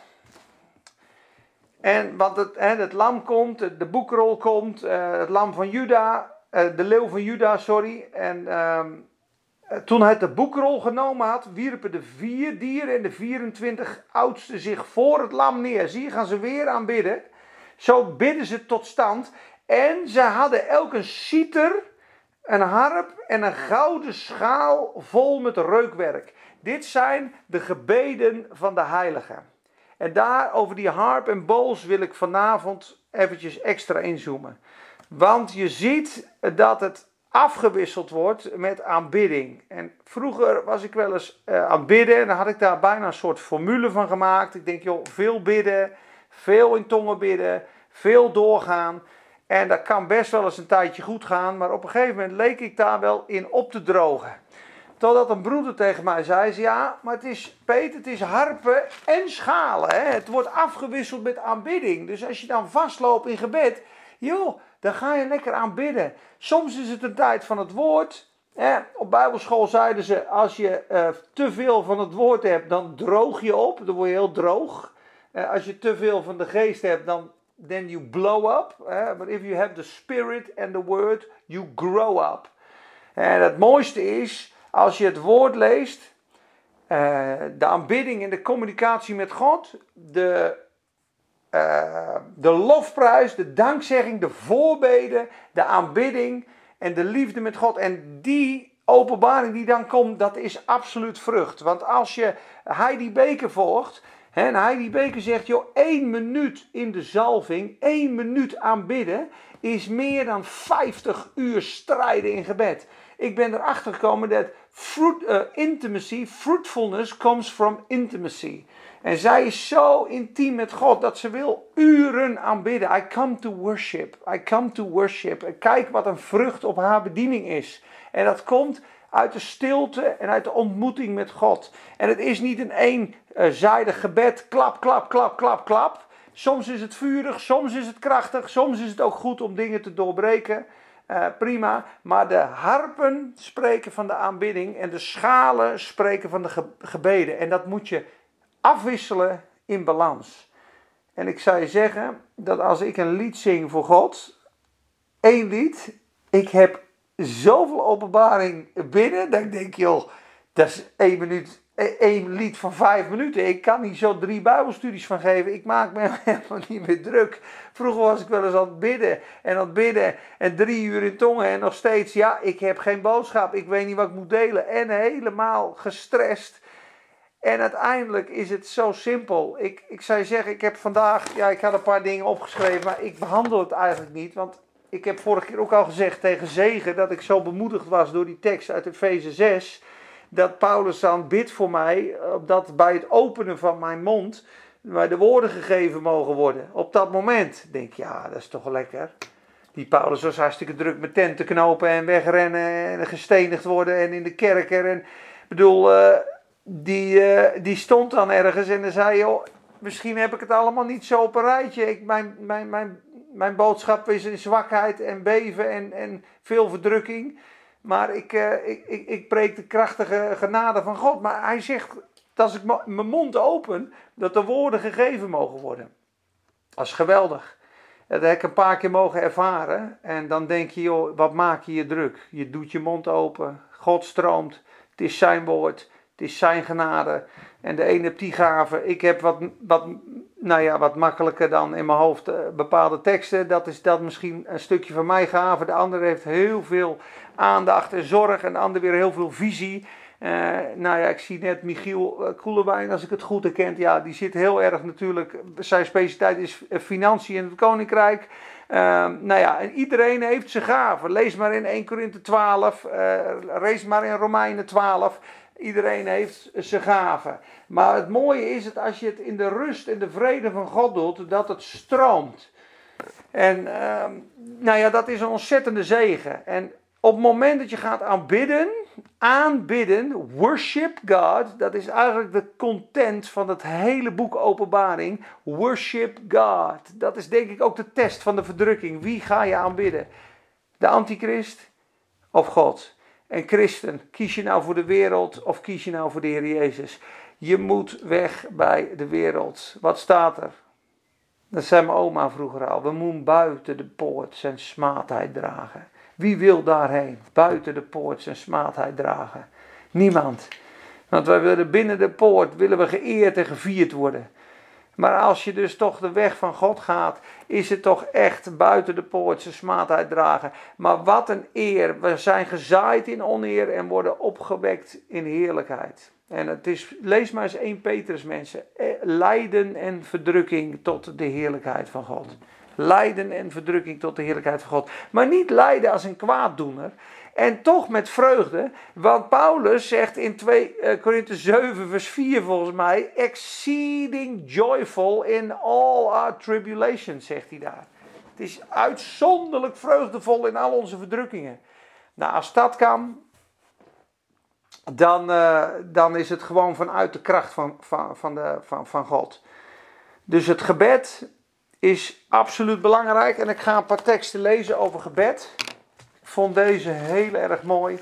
A: En want het, hè, het lam komt, de boekrol komt, uh, het lam van Juda, uh, de leeuw van Juda, sorry. En uh, toen hij de boekrol genomen had, wierpen de vier dieren en de 24 oudsten zich voor het lam neer. Zie gaan ze weer aanbidden. Zo bidden ze tot stand. En ze hadden elk een citer, een harp en een gouden schaal vol met reukwerk. Dit zijn de gebeden van de heiligen. En daar over die harp en bowls wil ik vanavond eventjes extra inzoomen. Want je ziet dat het afgewisseld wordt met aanbidding. En vroeger was ik wel eens uh, aan bidden en dan had ik daar bijna een soort formule van gemaakt. Ik denk, joh, veel bidden, veel in tongen bidden, veel doorgaan. En dat kan best wel eens een tijdje goed gaan, maar op een gegeven moment leek ik daar wel in op te drogen. Totdat een broeder tegen mij zei: Ja, maar het is, Peter, het is harpen en schalen. Hè? Het wordt afgewisseld met aanbidding. Dus als je dan vastloopt in gebed, joh, dan ga je lekker aanbidden. Soms is het een tijd van het woord. Hè? Op Bijbelschool zeiden ze: Als je uh, te veel van het woord hebt, dan droog je op. Dan word je heel droog. Uh, als je te veel van de geest hebt, dan then you blow up. Uh, but if you have the spirit and the word, you grow up. En het mooiste is als je het woord leest, eh, de aanbidding en de communicatie met God, de, uh, de lofprijs, de dankzegging, de voorbeden, de aanbidding en de liefde met God. En die openbaring die dan komt, dat is absoluut vrucht. Want als je Heidi Beker volgt, en Heidi Beker zegt, joh, één minuut in de zalving, één minuut aanbidden, is meer dan 50 uur strijden in gebed. Ik ben erachter gekomen dat fruit, uh, intimacy, fruitfulness comes from intimacy. En zij is zo intiem met God dat ze wil uren aanbidden. I come to worship. I come to worship. Kijk wat een vrucht op haar bediening is. En dat komt uit de stilte en uit de ontmoeting met God. En het is niet een eenzijdig gebed, klap, klap, klap, klap, klap. Soms is het vurig, soms is het krachtig, soms is het ook goed om dingen te doorbreken. Uh, prima, maar de harpen spreken van de aanbidding en de schalen spreken van de ge gebeden. En dat moet je afwisselen in balans. En ik zou je zeggen dat als ik een lied zing voor God, één lied, ik heb zoveel openbaring binnen, dat ik denk, joh, dat is één minuut één lied van vijf minuten. Ik kan niet zo drie Bijbelstudies van geven. Ik maak me helemaal niet meer druk. Vroeger was ik wel eens aan het bidden en aan het bidden en drie uur in tongen en nog steeds, ja, ik heb geen boodschap. Ik weet niet wat ik moet delen en helemaal gestrest. En uiteindelijk is het zo simpel. Ik, ik zou zeggen, ik heb vandaag, ja, ik had een paar dingen opgeschreven, maar ik behandel het eigenlijk niet. Want ik heb vorige keer ook al gezegd tegen Zegen dat ik zo bemoedigd was door die tekst uit Efeze 6 dat Paulus dan bidt voor mij, dat bij het openen van mijn mond mij de woorden gegeven mogen worden. Op dat moment denk ik, ja, dat is toch lekker. Die Paulus was hartstikke druk met tenten knopen en wegrennen en gestenigd worden en in de kerker. En bedoel, uh, die, uh, die stond dan ergens en dan zei, joh, misschien heb ik het allemaal niet zo op een rijtje. Ik, mijn, mijn, mijn, mijn boodschap is zwakheid en beven en, en veel verdrukking. Maar ik, uh, ik, ik, ik preek de krachtige genade van God. Maar hij zegt dat als ik mijn mond open, dat de woorden gegeven mogen worden. Dat is geweldig. Dat heb ik een paar keer mogen ervaren. En dan denk je, joh, wat maak je je druk? Je doet je mond open. God stroomt. Het is zijn woord. Het is zijn genade. En de ene gave. Ik heb wat, wat, nou ja, wat makkelijker dan in mijn hoofd uh, bepaalde teksten. Dat is dat misschien een stukje van mijn gave. De andere heeft heel veel aandacht en zorg. En de ander weer heel veel visie. Uh, nou ja, ik zie net Michiel uh, Koelewijn, als ik het goed herken. Ja, die zit heel erg natuurlijk. Zijn specialiteit is financiën in het koninkrijk. Uh, nou ja, en iedereen heeft zijn gaven. Lees maar in 1 Korinthe 12. lees maar in Romeinen 12. Iedereen heeft zijn gaven. Maar het mooie is het als je het in de rust en de vrede van God doet, dat het stroomt. En uh, nou ja, dat is een ontzettende zegen. En op het moment dat je gaat aanbidden, aanbidden, worship God, dat is eigenlijk de content van het hele boek Openbaring. Worship God. Dat is denk ik ook de test van de verdrukking. Wie ga je aanbidden? De antichrist of God? En christen, kies je nou voor de wereld of kies je nou voor de Heer Jezus? Je moet weg bij de wereld. Wat staat er? Dat zei mijn oma vroeger al. We moeten buiten de poort zijn smaadheid dragen. Wie wil daarheen? Buiten de poort zijn smaadheid dragen. Niemand. Want wij willen binnen de poort willen we geëerd en gevierd worden. Maar als je dus toch de weg van God gaat, is het toch echt buiten de poort zijn smaadheid dragen. Maar wat een eer. We zijn gezaaid in oneer en worden opgewekt in heerlijkheid. En het is, lees maar eens 1 Petrus mensen. Eh, lijden en verdrukking tot de heerlijkheid van God. Lijden en verdrukking tot de heerlijkheid van God. Maar niet lijden als een kwaaddoener. En toch met vreugde, want Paulus zegt in 2 uh, eh, Korinthe 7 vers 4 volgens mij, exceeding joyful in all our tribulations, zegt hij daar. Het is uitzonderlijk vreugdevol in al onze verdrukkingen. Nou, als dat kan, dan, uh, dan is het gewoon vanuit de kracht van, van, van, de, van, van God. Dus het gebed is absoluut belangrijk. En ik ga een paar teksten lezen over gebed vond deze heel erg mooi.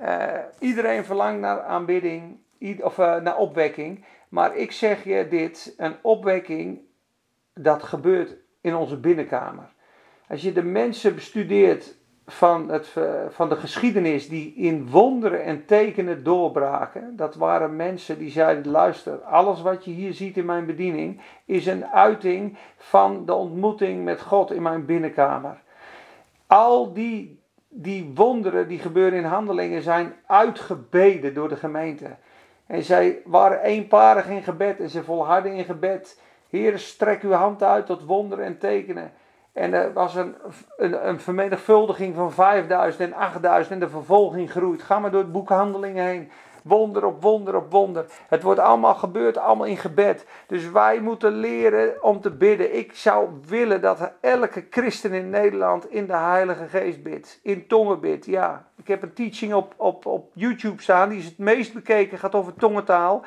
A: Uh, iedereen verlangt naar aanbidding, of uh, naar opwekking. Maar ik zeg je dit: een opwekking, dat gebeurt in onze binnenkamer. Als je de mensen bestudeert van, het, eh, van de geschiedenis die in wonderen en tekenen doorbraken. Dat waren mensen die zeiden: luister, alles wat je hier ziet in mijn bediening is een uiting van de ontmoeting met God in mijn binnenkamer. Al die, die wonderen die gebeuren in handelingen zijn uitgebeden door de gemeente. En zij waren eenparig in gebed en ze volharden in gebed. Heer, strek uw hand uit tot wonderen en tekenen. En er was een, een, een, vermenigvuldiging van 5000 en 8000 en de vervolging groeit. Ga maar door het boek Handelingen heen. Wonder op wonder op wonder. Het wordt allemaal gebeurd, allemaal in gebed. Dus wij moeten leren om te bidden. Ik zou willen dat elke christen in Nederland in de Heilige Geest bidt. In tongen bidt, ja. Ik heb een teaching op, op, op YouTube staan. Die is het meest bekeken, gaat over tongentaal.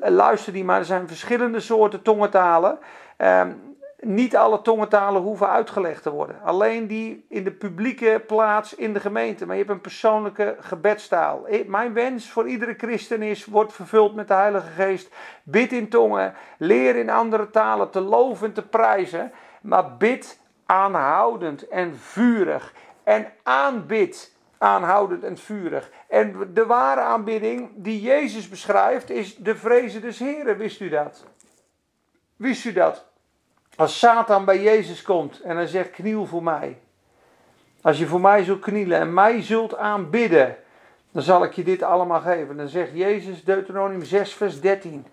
A: Luister die maar, er zijn verschillende soorten tongentalen. Um, niet alle tongentalen hoeven uitgelegd te worden. Alleen die in de publieke plaats in de gemeente. Maar je hebt een persoonlijke gebedstaal. Mijn wens voor iedere christen is: word vervuld met de Heilige Geest. Bid in tongen. Leer in andere talen te loven en te prijzen. Maar bid aanhoudend en vurig. En aanbid aanhoudend en vurig. En de ware aanbidding die Jezus beschrijft is de vrezen des Heren. Wist u dat? Wist u dat? Als Satan bij Jezus komt en hij zegt: kniel voor mij. Als je voor mij zult knielen en mij zult aanbidden, dan zal ik je dit allemaal geven. Dan zegt Jezus, Deuteronomium 6, vers 13.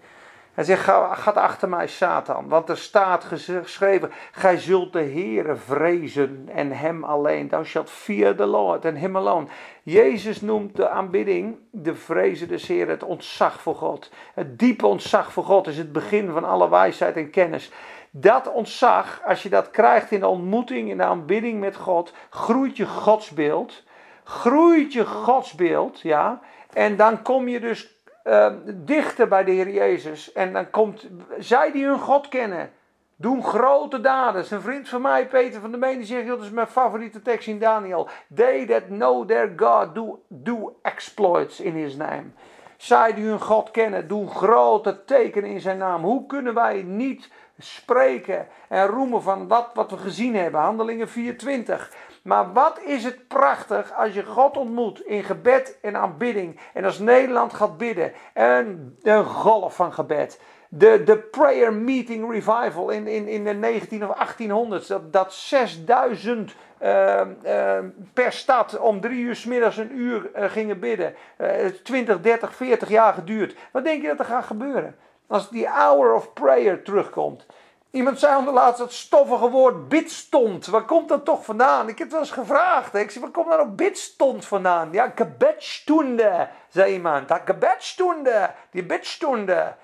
A: Hij zegt, ga, achter mij, Satan. Want er staat geschreven, gij zult de Heere vrezen en hem alleen. Thou shalt fear the Lord and him alone. Jezus noemt de aanbidding de vrezen des Heeren, het ontzag voor God. Het diepe ontzag voor God is het begin van alle wijsheid en kennis. Dat ontzag, als je dat krijgt in de ontmoeting, in de aanbidding met God, groeit je godsbeeld. Groeit je godsbeeld, ja. En dan kom je dus uh, dichter bij de Heer Jezus. En dan komt, zij die hun God kennen, doen grote daden. Een vriend van mij, Peter van der Meen, die zegt, dat is mijn favoriete tekst in Daniel. They that know their God do, do exploits in his name. Zij die hun God kennen, doen grote tekenen in zijn naam. Hoe kunnen wij niet spreken en roemen van wat, wat we gezien hebben. Handelingen 24. Maar wat is het prachtig als je God ontmoet in gebed en aanbidding. En als Nederland gaat bidden. En een golf van gebed. De, de prayer meeting revival in, in, in de 19 of 1800. Dat, dat 6000 uh, uh, per stad om drie uur s middags een uur uh, gingen bidden. 20, 30, 40 jaar geduurd. Wat denk je dat er gaat gebeuren? Als die hour of prayer terugkomt. Iemand zei onder laatst dat stoffige woord bidstond. Waar komt dat toch vandaan? Ik heb het wel eens gevraagd. Ik zei, waar komt nou bidstond vandaan? Ja, gebedstunde, zei iemand. Dat gebedstunde, die bidstunde.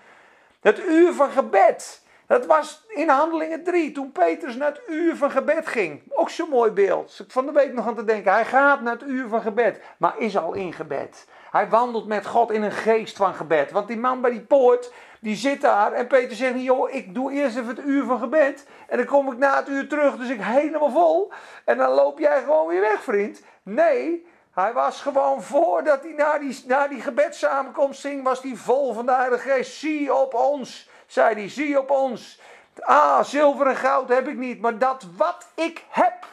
A: Het uur van gebed. Dat was in Handelingen 3, toen Petrus naar het uur van gebed ging. Ook zo'n mooi beeld. Ik van de week nog aan te denken. Hij gaat naar het uur van gebed, maar is al in gebed. Hij wandelt met God in een geest van gebed. Want die man bij die poort, die zit daar. En Peter zegt, joh, ik doe eerst even het uur van gebed. En dan kom ik na het uur terug, dus ik helemaal vol. En dan loop jij gewoon weer weg, vriend. Nee, hij was gewoon voordat hij naar die, naar die gebedssamenkomst ging, was hij vol van de Heilige Geest. Zie op ons, zei hij, zie op ons. Ah, zilver en goud heb ik niet, maar dat wat ik heb,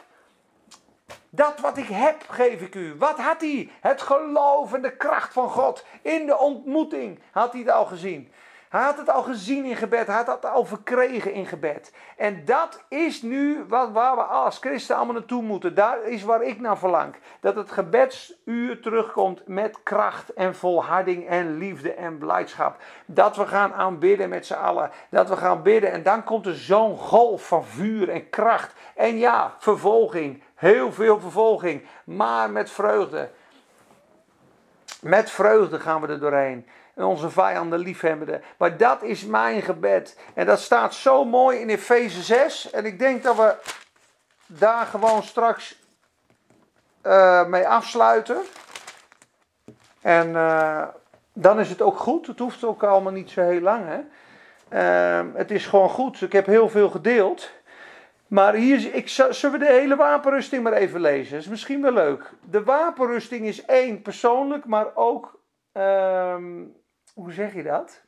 A: dat wat ik heb, geef ik u. Wat had hij? Het geloof en de kracht van God. In de ontmoeting had hij het al gezien. Hij had het al gezien in gebed. Hij had het al verkregen in gebed. En dat is nu wat, waar we als christen allemaal naartoe moeten. Daar is waar ik naar verlang. Dat het gebedsuur terugkomt met kracht en volharding en liefde en blijdschap. Dat we gaan aanbidden met z'n allen. Dat we gaan bidden. En dan komt er zo'n golf van vuur en kracht. En ja, vervolging. Heel veel vervolging. Maar met vreugde. Met vreugde gaan we er doorheen en onze vijanden liefhebbende. Maar dat is mijn gebed. En dat staat zo mooi in Efeze 6. En ik denk dat we daar gewoon straks uh, mee afsluiten. En uh, dan is het ook goed. Het hoeft ook allemaal niet zo heel lang. Hè? Uh, het is gewoon goed. Ik heb heel veel gedeeld. Maar hier, ik, zullen we de hele wapenrusting maar even lezen? Dat is misschien wel leuk. De wapenrusting is één persoonlijk, maar ook ehm, hoe zeg je dat?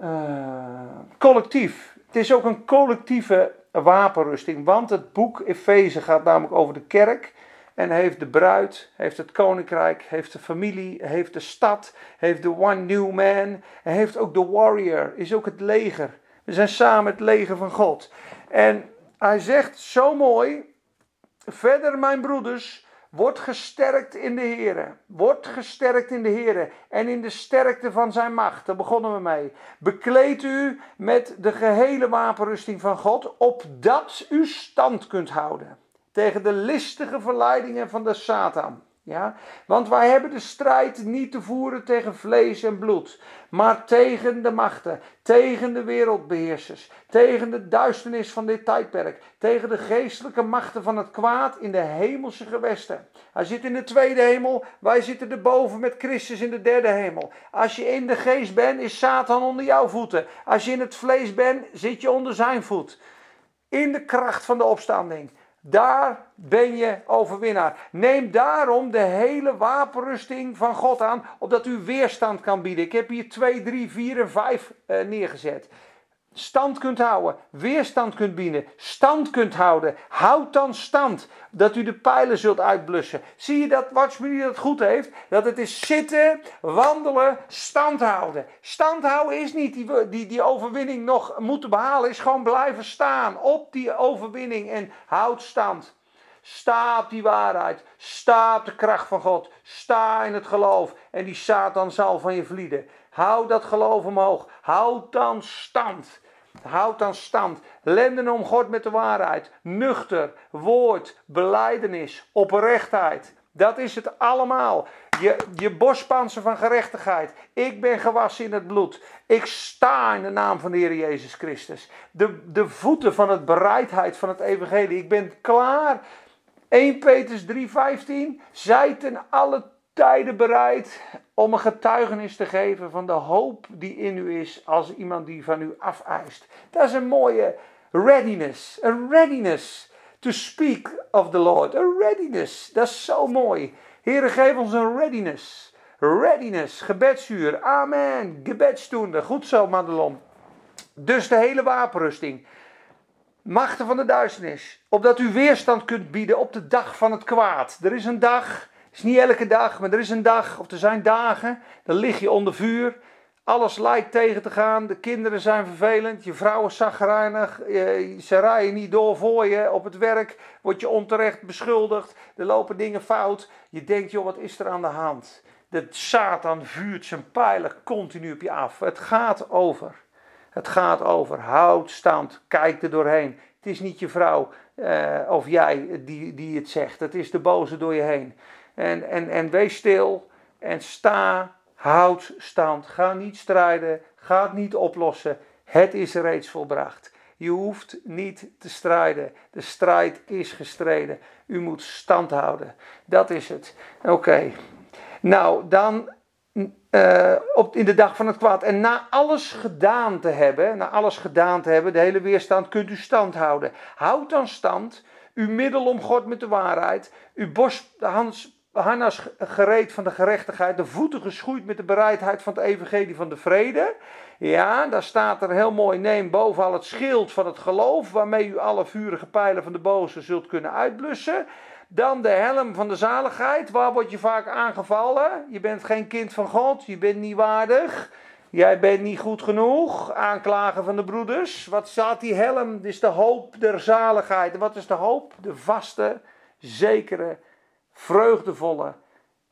A: Uh, collectief. Het is ook een collectieve wapenrusting. Want het boek Efeze gaat namelijk over de kerk. En heeft de bruid, heeft het koninkrijk, heeft de familie, heeft de stad, heeft de one new man. En heeft ook de warrior, is ook het leger. We zijn samen het leger van God. En hij zegt zo mooi, verder mijn broeders, Word gesterkt in de Heer. Word gesterkt in de Heer en in de sterkte van zijn macht. Daar begonnen we mee. Bekleed u met de gehele wapenrusting van God, opdat u stand kunt houden tegen de listige verleidingen van de Satan. Ja? Want wij hebben de strijd niet te voeren tegen vlees en bloed, maar tegen de machten, tegen de wereldbeheersers, tegen de duisternis van dit tijdperk, tegen de geestelijke machten van het kwaad in de hemelse gewesten. Hij zit in de tweede hemel, wij zitten erboven met Christus in de derde hemel. Als je in de geest bent, is Satan onder jouw voeten. Als je in het vlees bent, zit je onder zijn voet. In de kracht van de opstanding. Daar ben je overwinnaar. Neem daarom de hele wapenrusting van God aan, opdat u weerstand kan bieden. Ik heb hier 2, 3, 4 en 5 uh, neergezet stand kunt houden, weerstand kunt bieden, stand kunt houden. Houd dan stand, dat u de pijlen zult uitblussen. Zie je dat Watchman dat goed heeft? Dat het is zitten, wandelen, stand houden. Stand houden is niet die, die, die overwinning nog moeten behalen, is gewoon blijven staan op die overwinning en houd stand. Sta op die waarheid. Sta op de kracht van God. Sta in het geloof. En die Satan zal van je vlieden. Houd dat geloof omhoog. Houd dan stand. Houd dan stand. Lenden om God met de waarheid. Nuchter, woord, beleidenis, oprechtheid. Dat is het allemaal. Je, je bospansen van gerechtigheid. Ik ben gewassen in het bloed. Ik sta in de naam van de Heer Jezus Christus. De, de voeten van het bereidheid van het evangelie. Ik ben klaar. 1 Petrus 3:15. Zij ten alle tijden bereid om een getuigenis te geven van de hoop die in u is als iemand die van u afeist. Dat is een mooie readiness, een readiness to speak of the Lord, een readiness. Dat is zo mooi. Heere, geef ons een readiness. Readiness, gebedsuur, amen, gebedstoende. Goed zo, Madelon. Dus de hele wapenrusting. Machten van de duisternis, opdat u weerstand kunt bieden op de dag van het kwaad. Er is een dag is niet elke dag, maar er is een dag, of er zijn dagen, dan lig je onder vuur. Alles lijkt tegen te gaan, de kinderen zijn vervelend, je vrouw is zagrijnig, ze rijden niet door voor je. Op het werk word je onterecht beschuldigd, er lopen dingen fout. Je denkt, joh, wat is er aan de hand? De Satan vuurt zijn pijlen continu op je af. Het gaat over. Het gaat over. Houd stand, kijk er doorheen. Het is niet je vrouw uh, of jij die, die het zegt. Het is de boze door je heen. En, en, en wees stil en sta, houd stand. Ga niet strijden, ga het niet oplossen. Het is reeds volbracht. Je hoeft niet te strijden. De strijd is gestreden. U moet stand houden. Dat is het. Oké. Nou, dan uh, op, in de dag van het kwaad. En na alles gedaan te hebben, na alles gedaan te hebben, de hele weerstand, kunt u stand houden. Houd dan stand. Uw middel om God met de waarheid. Uw de Hans Hanna's gereed van de gerechtigheid, de voeten geschoeid met de bereidheid van het evangelie van de vrede. Ja, daar staat er heel mooi, neem bovenal het schild van het geloof, waarmee u alle vurige pijlen van de boze zult kunnen uitblussen. Dan de helm van de zaligheid, waar word je vaak aangevallen? Je bent geen kind van God, je bent niet waardig. Jij bent niet goed genoeg. Aanklagen van de broeders. Wat staat die helm? Dit is de hoop der zaligheid. wat is de hoop? De vaste, zekere vreugdevolle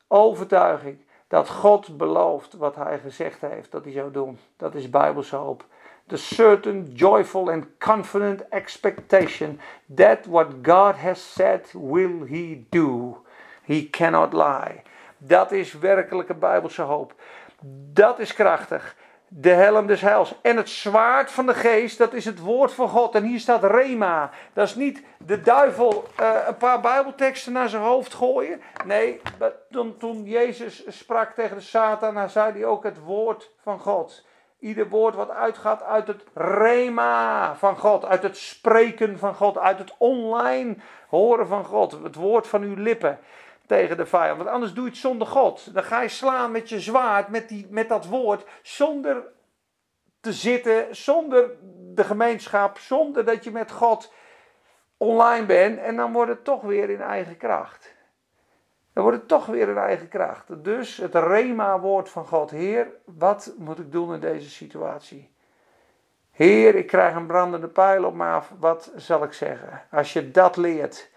A: overtuiging dat God belooft wat hij gezegd heeft dat hij zou doen. Dat is Bijbelse hoop. The certain, joyful and confident expectation that what God has said will he do. He cannot lie. Dat is werkelijke Bijbelse hoop. Dat is krachtig de helm des heils. En het zwaard van de geest, dat is het woord van God. En hier staat Rema. Dat is niet de duivel uh, een paar bijbelteksten naar zijn hoofd gooien. Nee, toen, toen Jezus sprak tegen de Satan, dan zei hij ook het woord van God. Ieder woord wat uitgaat uit het rema van God, uit het spreken van God, uit het online horen van God, het woord van uw lippen tegen de vijand. Want anders doe je het zonder God. Dan ga je slaan met je zwaard, met, die, met dat woord, zonder te zitten, zonder de gemeenschap, zonder dat je met God online bent. En dan wordt het toch weer in eigen kracht. Dan wordt het toch weer in eigen kracht. Dus het Rema-woord van God. Heer, wat moet ik doen in deze situatie? Heer, ik krijg een brandende pijl op me af. Wat zal ik zeggen? Als je dat leert.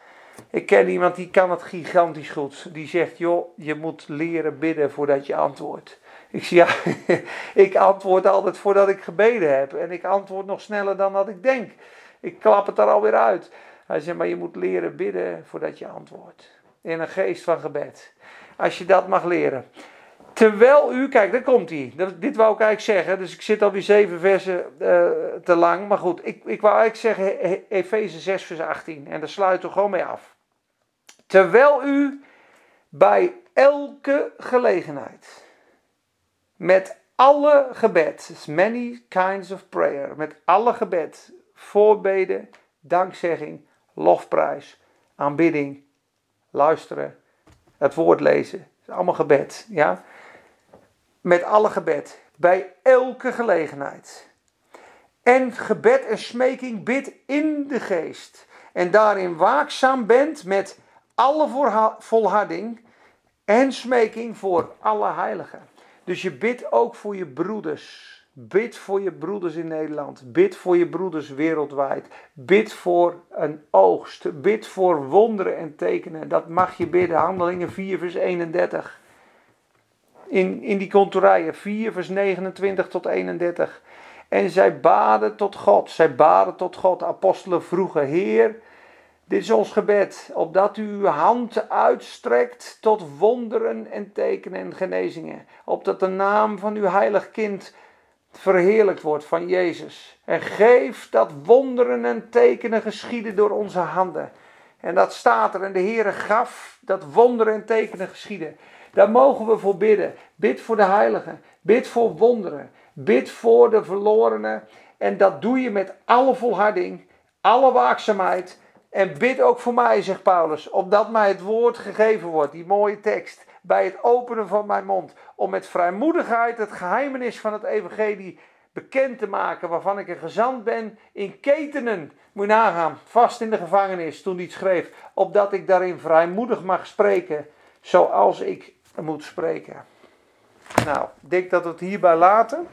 A: Ik ken iemand die kan het gigantisch goed. Die zegt, joh, je moet leren bidden voordat je antwoordt. Ik zeg, ja, ik antwoord altijd voordat ik gebeden heb. En ik antwoord nog sneller dan dat ik denk. Ik klap het er alweer uit. Hij zegt, maar je moet leren bidden voordat je antwoordt. In een geest van gebed. Als je dat mag leren. Terwijl u, kijk, daar komt hij. Dit wou ik eigenlijk zeggen, dus ik zit alweer zeven versen uh, te lang. Maar goed, ik, ik wou eigenlijk zeggen Efeze 6, vers 18. En daar sluiten we gewoon mee af. Terwijl u bij elke gelegenheid, met alle gebed, many kinds of prayer, met alle gebed, voorbeden, dankzegging, lofprijs, aanbidding, luisteren, het woord lezen. allemaal gebed, ja met alle gebed, bij elke gelegenheid. En gebed en smeking bid in de geest. En daarin waakzaam bent met alle volharding en smeking voor alle heiligen. Dus je bidt ook voor je broeders. Bid voor je broeders in Nederland. Bid voor je broeders wereldwijd. Bid voor een oogst. Bid voor wonderen en tekenen. Dat mag je bidden. Handelingen 4, vers 31 in, in die contorijen 4, vers 29 tot 31. En zij baden tot God. Zij baden tot God. Apostelen vroegen: Heer, dit is ons gebed, opdat u uw hand uitstrekt tot wonderen en tekenen en genezingen. Opdat de naam van uw heilig kind verheerlijkt wordt van Jezus. En geef dat wonderen en tekenen geschieden door onze handen. En dat staat er. En de Heere gaf dat wonderen en tekenen geschieden. Daar mogen we voor bidden. Bid voor de heiligen. Bid voor wonderen. Bid voor de verlorenen. En dat doe je met alle volharding, alle waakzaamheid. En bid ook voor mij, zegt Paulus, opdat mij het woord gegeven wordt, die mooie tekst, bij het openen van mijn mond, om met vrijmoedigheid het geheimenis van het evangelie bekend te maken, waarvan ik een gezant ben in ketenen. Moet nagaan, vast in de gevangenis toen hij schreef, opdat ik daarin vrijmoedig mag spreken, zoals ik moet spreken. Nou, ik denk dat we het hierbij laten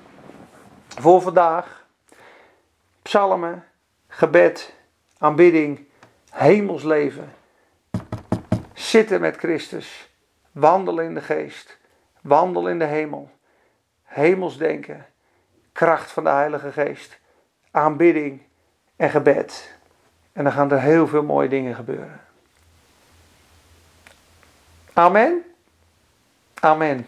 A: voor vandaag. Psalmen, gebed, aanbidding, hemelsleven. Zitten met Christus, wandelen in de geest, wandelen in de hemel, hemelsdenken, kracht van de Heilige Geest, aanbidding en gebed. En dan gaan er heel veel mooie dingen gebeuren. Amen. Amen.